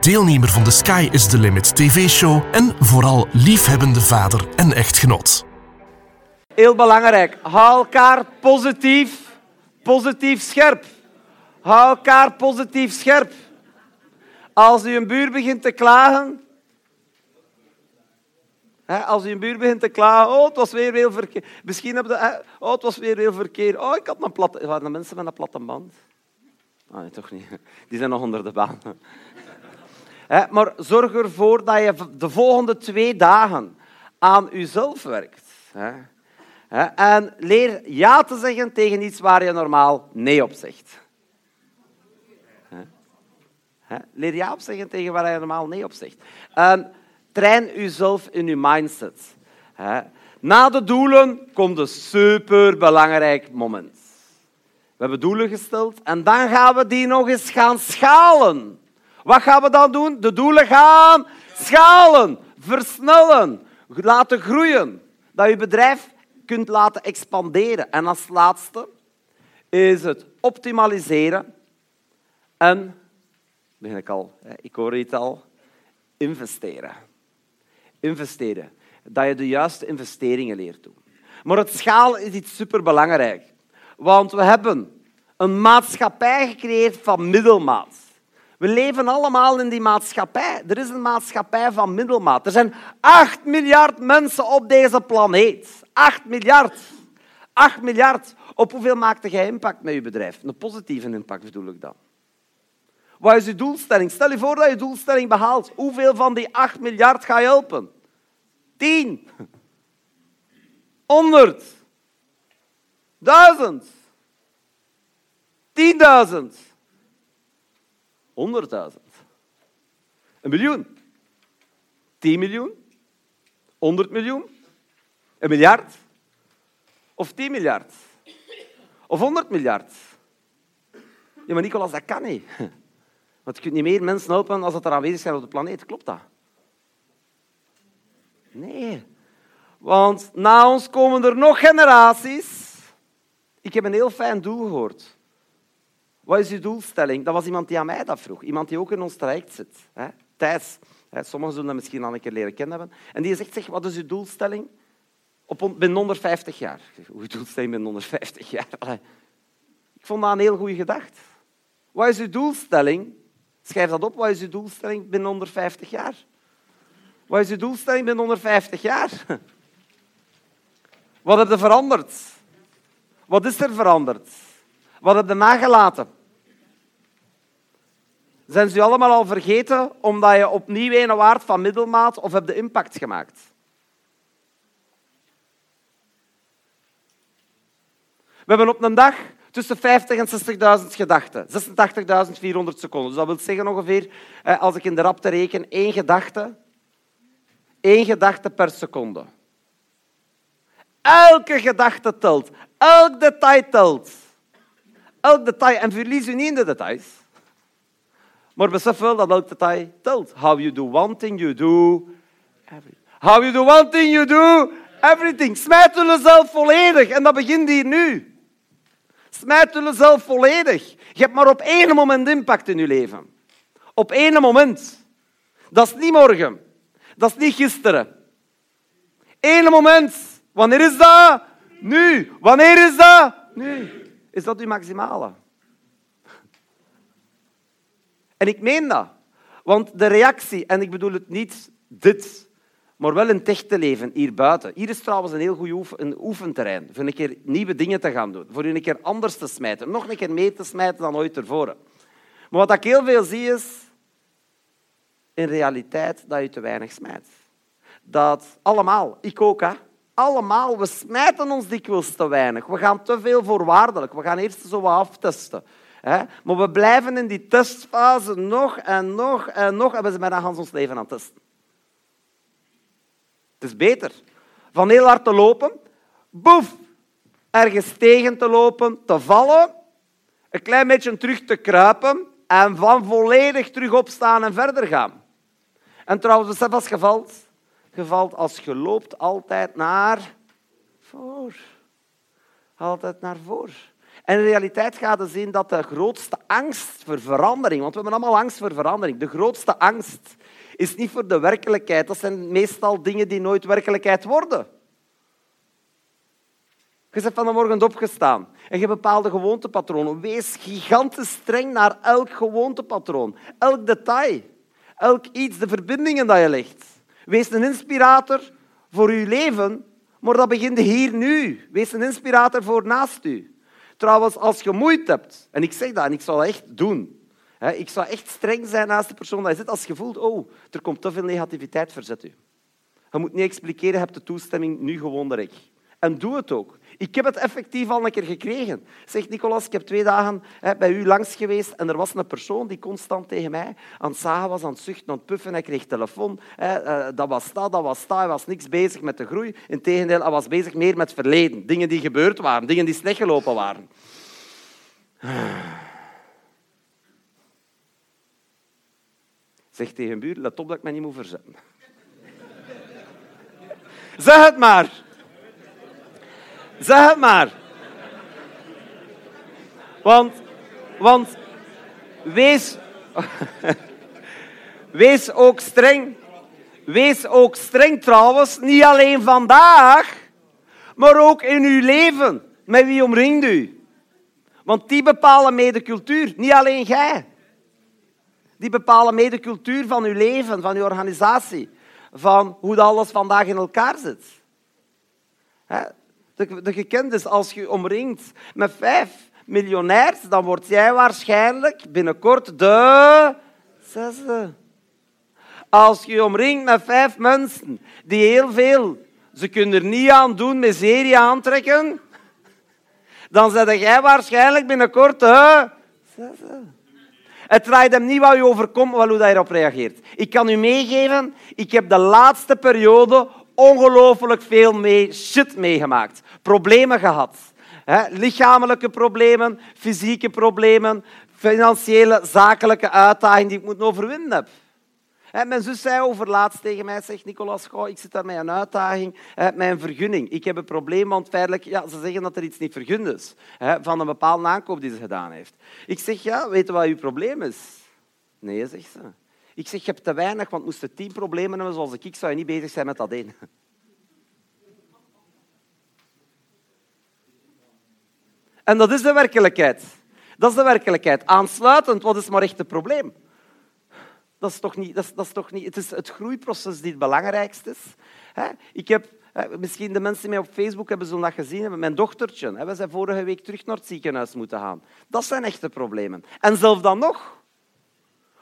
deelnemer van de Sky is the Limit TV-show en vooral liefhebbende vader en echtgenoot. Heel belangrijk. Hou elkaar positief, positief scherp. Hou elkaar positief scherp. Als u een buur begint te klagen, als u een buur begint te klagen, oh, het was weer heel verkeer. Misschien heb je, oh, het was weer heel verkeer. Oh, ik had een platte... Waren er mensen met een platte band? Ah, nee, toch niet. Die zijn nog onder de baan. Maar zorg ervoor dat je de volgende twee dagen aan jezelf werkt. En leer ja te zeggen tegen iets waar je normaal nee op zegt. Leer ja op zeggen tegen waar je normaal nee op zegt. En train jezelf in je mindset. Na de doelen komt een superbelangrijk moment. We hebben doelen gesteld en dan gaan we die nog eens gaan schalen. Wat gaan we dan doen? De doelen gaan schalen, versnellen, laten groeien. Dat je bedrijf kunt laten expanderen. En als laatste is het optimaliseren en begin ik al, ik hoor het al, investeren. Investeren. Dat je de juiste investeringen leert doen. Maar het schaal is iets superbelangrijk. Want we hebben een maatschappij gecreëerd van middelmaat. We leven allemaal in die maatschappij. Er is een maatschappij van middelmaat. Er zijn 8 miljard mensen op deze planeet. 8 miljard. 8 miljard. Op hoeveel maakte jij impact met je bedrijf? Een positieve impact bedoel ik dan. Wat is je doelstelling? Stel je voor dat je doelstelling behaalt. Hoeveel van die 8 miljard ga je helpen? 10. 100. 1000. 10.000. 100.000. Een miljoen. 10 miljoen. 100 miljoen. Een miljard. Of 10 miljard. Of 100 miljard. Ja, maar Nicolas, dat kan niet. Want je kunt niet meer mensen helpen als dat er aanwezig zijn op de planeet. Klopt dat? Nee. Want na ons komen er nog generaties. Ik heb een heel fijn doel gehoord. Wat is uw doelstelling? Dat was iemand die aan mij dat vroeg. Iemand die ook in ons traject zit. Hè? Thijs. Sommigen zullen dat misschien al een keer leren kennen hebben. En die zegt, zeg, wat is uw doelstelling? Op, binnen 150 jaar. Ik zeg, Hoe doelstelling binnen 150 jaar? Ik vond dat een heel goede gedachte. Wat is uw doelstelling? Schrijf dat op. Wat is uw doelstelling binnen 150 jaar? Wat is uw doelstelling binnen 150 jaar? Wat heb je veranderd? Wat is er veranderd? Wat heb je nagelaten? Zijn ze u allemaal al vergeten omdat je opnieuw een waard van middelmaat of heb je impact gemaakt? We hebben op een dag tussen 50 en 60.000 gedachten. 86.400 seconden. Dus dat wil zeggen ongeveer, eh, als ik in de rapte reken, één gedachte, één gedachte per seconde. Elke gedachte telt. Elk detail telt. Elk detail. En verlies u niet in de details. Maar besef wel dat elk detail telt. How you do one thing, you do everything. How you do one thing, you do everything. Smijt jezelf volledig. En dat begint hier nu. Smijt jezelf volledig. Je hebt maar op één moment impact in je leven. Op één moment. Dat is niet morgen. Dat is niet gisteren. Eén moment. Wanneer is dat? Nu. Wanneer is dat? Nu. Is dat uw maximale? En ik meen dat. Want de reactie, en ik bedoel het niet dit, maar wel het echte leven, hier buiten. Hier is trouwens een heel goed oef- een oefenterrein voor een keer nieuwe dingen te gaan doen. Voor een keer anders te smijten. Nog een keer meer te smijten dan ooit tevoren. Maar wat ik heel veel zie is, in realiteit, dat je te weinig smijt. Dat allemaal, ik ook, hè. Allemaal, we smijten ons dikwijls te weinig. We gaan te veel voorwaardelijk. We gaan eerst zo wat aftesten. Maar we blijven in die testfase nog en nog en nog. En we zijn bijna ons leven aan het testen. Het is beter. Van heel hard te lopen, boef, ergens tegen te lopen, te vallen, een klein beetje terug te kruipen en van volledig terug opstaan en verder gaan. En trouwens, besef als je valt, je valt als je loopt altijd naar voor. Altijd naar voor. En in realiteit gaat het zien dat de grootste angst voor verandering, want we hebben allemaal angst voor verandering, de grootste angst is niet voor de werkelijkheid. Dat zijn meestal dingen die nooit werkelijkheid worden. Je bent van de morgen opgestaan en je hebt bepaalde gewoontepatronen. Wees gigantisch streng naar elk gewoontepatroon, elk detail, elk iets, de verbindingen dat je legt. Wees een inspirator voor je leven, maar dat begint hier nu. Wees een inspirator voor naast u. Trouwens, als je moeite hebt, en ik zeg dat en ik zal dat echt doen, ik zou echt streng zijn naast de persoon dat je zit als je voelt, oh, er komt te veel negativiteit, verzet u. Je moet niet expliceren, je hebt de toestemming, nu gewoon direct. En doe het ook. Ik heb het effectief al een keer gekregen. Zegt Nicolas, ik heb twee dagen bij u langs geweest en er was een persoon die constant tegen mij aan het zagen was, aan het zuchten, aan puffen. Hij kreeg telefoon. Eh, dat was dat, dat was dat. Hij was niks bezig met de groei. Integendeel, hij was bezig meer met verleden. Dingen die gebeurd waren, dingen die slecht gelopen waren. Zeg tegen een buur, let op dat ik me niet moet verzetten. zeg het maar. Zeg het maar. Want, want wees, wees ook streng. Wees ook streng trouwens, niet alleen vandaag, maar ook in uw leven. Met wie omringt u? Want die bepalen mee de cultuur, niet alleen jij. Die bepalen mee de cultuur van uw leven, van uw organisatie, van hoe dat alles vandaag in elkaar zit. De gekend is, als je omringt met vijf miljonairs, dan word jij waarschijnlijk binnenkort de zesde. Als je omringt met vijf mensen die heel veel, ze kunnen er niet aan doen, miserie aantrekken, dan zet jij waarschijnlijk binnenkort de zesde. Het draait hem niet wat je overkomt, maar hoe je erop reageert. Ik kan u meegeven, ik heb de laatste periode ongelooflijk veel mee, shit meegemaakt. Problemen gehad. lichamelijke problemen, fysieke problemen, financiële, zakelijke uitdagingen die ik moet overwinnen heb. mijn zus zei overlaatst tegen mij, zegt Nicolas, goh, ik zit daar met een uitdaging, met een vergunning. Ik heb een probleem, want feitelijk, ja, ze zeggen dat er iets niet vergund is van een bepaalde aankoop die ze gedaan heeft. Ik zeg, ja, weet je wat uw probleem is? Nee, zegt ze. Ik zeg, je hebt te weinig, want moesten tien problemen hebben zoals ik, zou je niet bezig zijn met dat één. En dat is de werkelijkheid. Dat is de werkelijkheid. Aansluitend, wat is maar echt het probleem? Dat is toch niet, dat is, dat is toch niet, het is het groeiproces die het belangrijkste is. Ik heb, misschien de mensen die mij op Facebook hebben zondag gezien mijn dochtertje. We zijn vorige week terug naar het ziekenhuis moeten gaan. Dat zijn echte problemen. En zelf dan nog,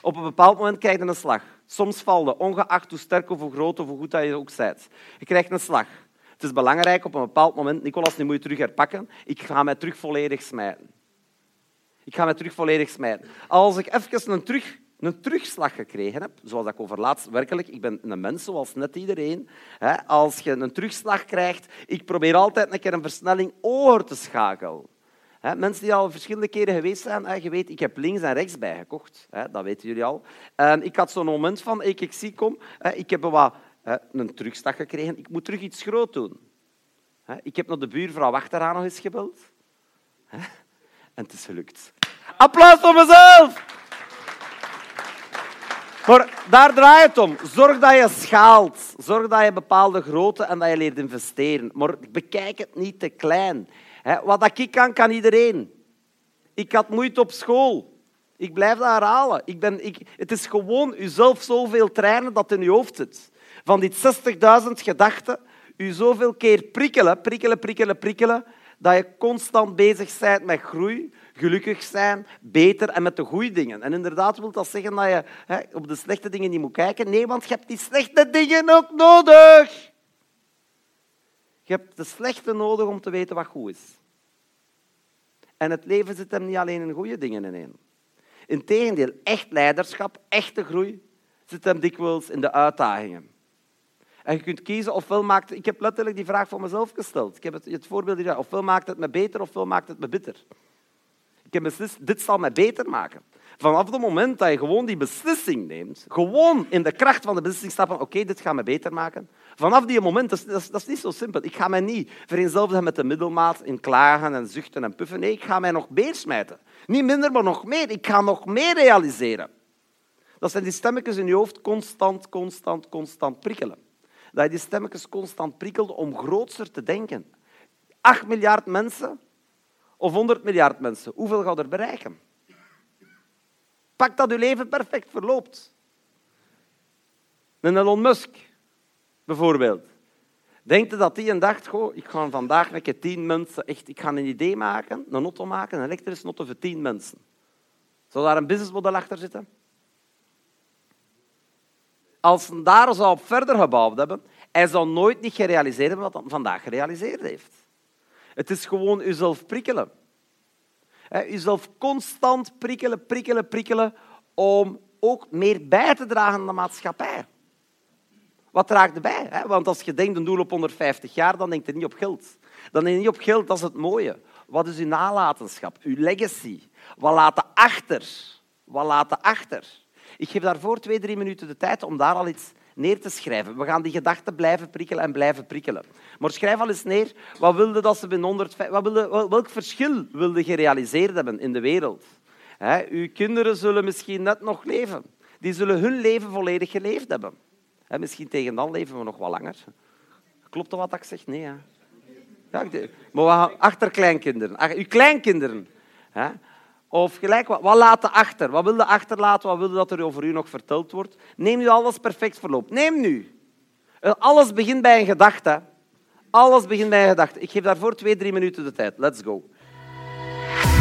op een bepaald moment krijg je een slag. Soms valt je, ongeacht hoe sterk of hoe groot of hoe goed dat je ook bent. Je krijgt een slag. Het is belangrijk op een bepaald moment, Nicolas, nu moet je terug herpakken. Ik ga mij terug volledig smijten. Ik ga mij terug volledig smijten. Als ik even een, terug, een terugslag gekregen heb, zoals ik overlaatst werkelijk, ik ben een mens zoals net iedereen. Hè, als je een terugslag krijgt, ik probeer altijd een keer een versnelling over te schakelen. Mensen die al verschillende keren geweest zijn, je weet, ik heb links en rechts bijgekocht. Dat weten jullie al. ik had zo'n moment van, ik, ik zie, kom, ik heb wat een terugslag gekregen. Ik moet terug iets groot doen. Ik heb naar de buurvrouw achteraan nog eens gebeld. En het is gelukt. Applaus voor mezelf! Maar daar draait het om. Zorg dat je schaalt. Zorg dat je bepaalde grootte en dat je leert investeren. Maar bekijk het niet te klein. Wat ik kan, kan iedereen. Ik had moeite op school. Ik blijf dat herhalen. Ik ben, ik, het is gewoon jezelf zoveel trainen dat in je hoofd zit van die 60.000 gedachten u zoveel keer prikkelen, prikkelen, prikkelen, prikkelen, dat je constant bezig bent met groei, gelukkig zijn, beter en met de goede dingen. En inderdaad wil dat zeggen dat je op de slechte dingen niet moet kijken. Nee, want je hebt die slechte dingen ook nodig. Je hebt de slechte nodig om te weten wat goed is. En het leven zit hem niet alleen in goede dingen in. Integendeel, echt leiderschap, echte groei, zit hem dikwijls in de uitdagingen. En je kunt kiezen ofwel maakt... Ik heb letterlijk die vraag voor mezelf gesteld. Ik heb het, voorbeeld hier. Ofwel maakt het me beter, ofwel maakt het me bitter. Ik heb beslist, dit zal mij beter maken. Vanaf het moment dat je gewoon die beslissing neemt, gewoon in de kracht van de beslissing stappen, oké, dit gaat me beter maken. Vanaf die moment, dat is, dat, is, niet zo simpel. Ik ga mij niet vereenzelvigen met de middelmaat in klagen en zuchten en puffen. Nee, ik ga mij nog meer smijten. Niet minder, maar nog meer. Ik ga nog meer realiseren. Dat zijn die stemmetjes in je hoofd constant, constant, constant prikkelen. Dat je die stemmetjes constant prikkelt om grootser te denken. 8 miljard mensen of 100 miljard mensen, hoeveel gaat er bereiken? Pak dat je leven perfect verloopt. Een Elon Musk, bijvoorbeeld. Denkt dat die een dacht, goh, ik ga vandaag met tien mensen, echt, ik ga een idee maken, een auto maken, een elektrische auto voor tien mensen. Zou daar een businessmodel achter zitten? Als hij daar zou op verder gebouwd hebben, hij zou nooit niet gerealiseerd hebben wat hij vandaag gerealiseerd heeft. Het is gewoon jezelf prikkelen. Jezelf constant prikkelen, prikkelen, prikkelen om ook meer bij te dragen aan de maatschappij. Wat draagt erbij? Want als je denkt een doel op 150 jaar, dan denkt je niet op geld. Dan denk je niet op geld, dat is het mooie. Wat is uw nalatenschap, uw legacy? Wat laat je achter? Wat laat je achter? Ik geef daarvoor twee, drie minuten de tijd om daar al iets neer te schrijven. We gaan die gedachten blijven prikkelen en blijven prikkelen. Maar schrijf al eens neer, wat wilde dat ze binnen 100... Wat wilde, welk verschil wilde je gerealiseerd hebben in de wereld? Uw kinderen zullen misschien net nog leven. Die zullen hun leven volledig geleefd hebben. He, misschien tegen dan leven we nog wat langer. Klopt dat wat ik zeg? Nee. Ja, maar we gaan achterkleinkinderen. Uw kleinkinderen. Of gelijk, wat, wat laten achter? Wat wil je achterlaten? Wat wil dat er over u nog verteld wordt? Neem nu alles perfect verloop. Neem nu. Eh, alles begint bij een gedachte. Alles begint bij een gedachte. Ik geef daarvoor twee, drie minuten de tijd. Let's go.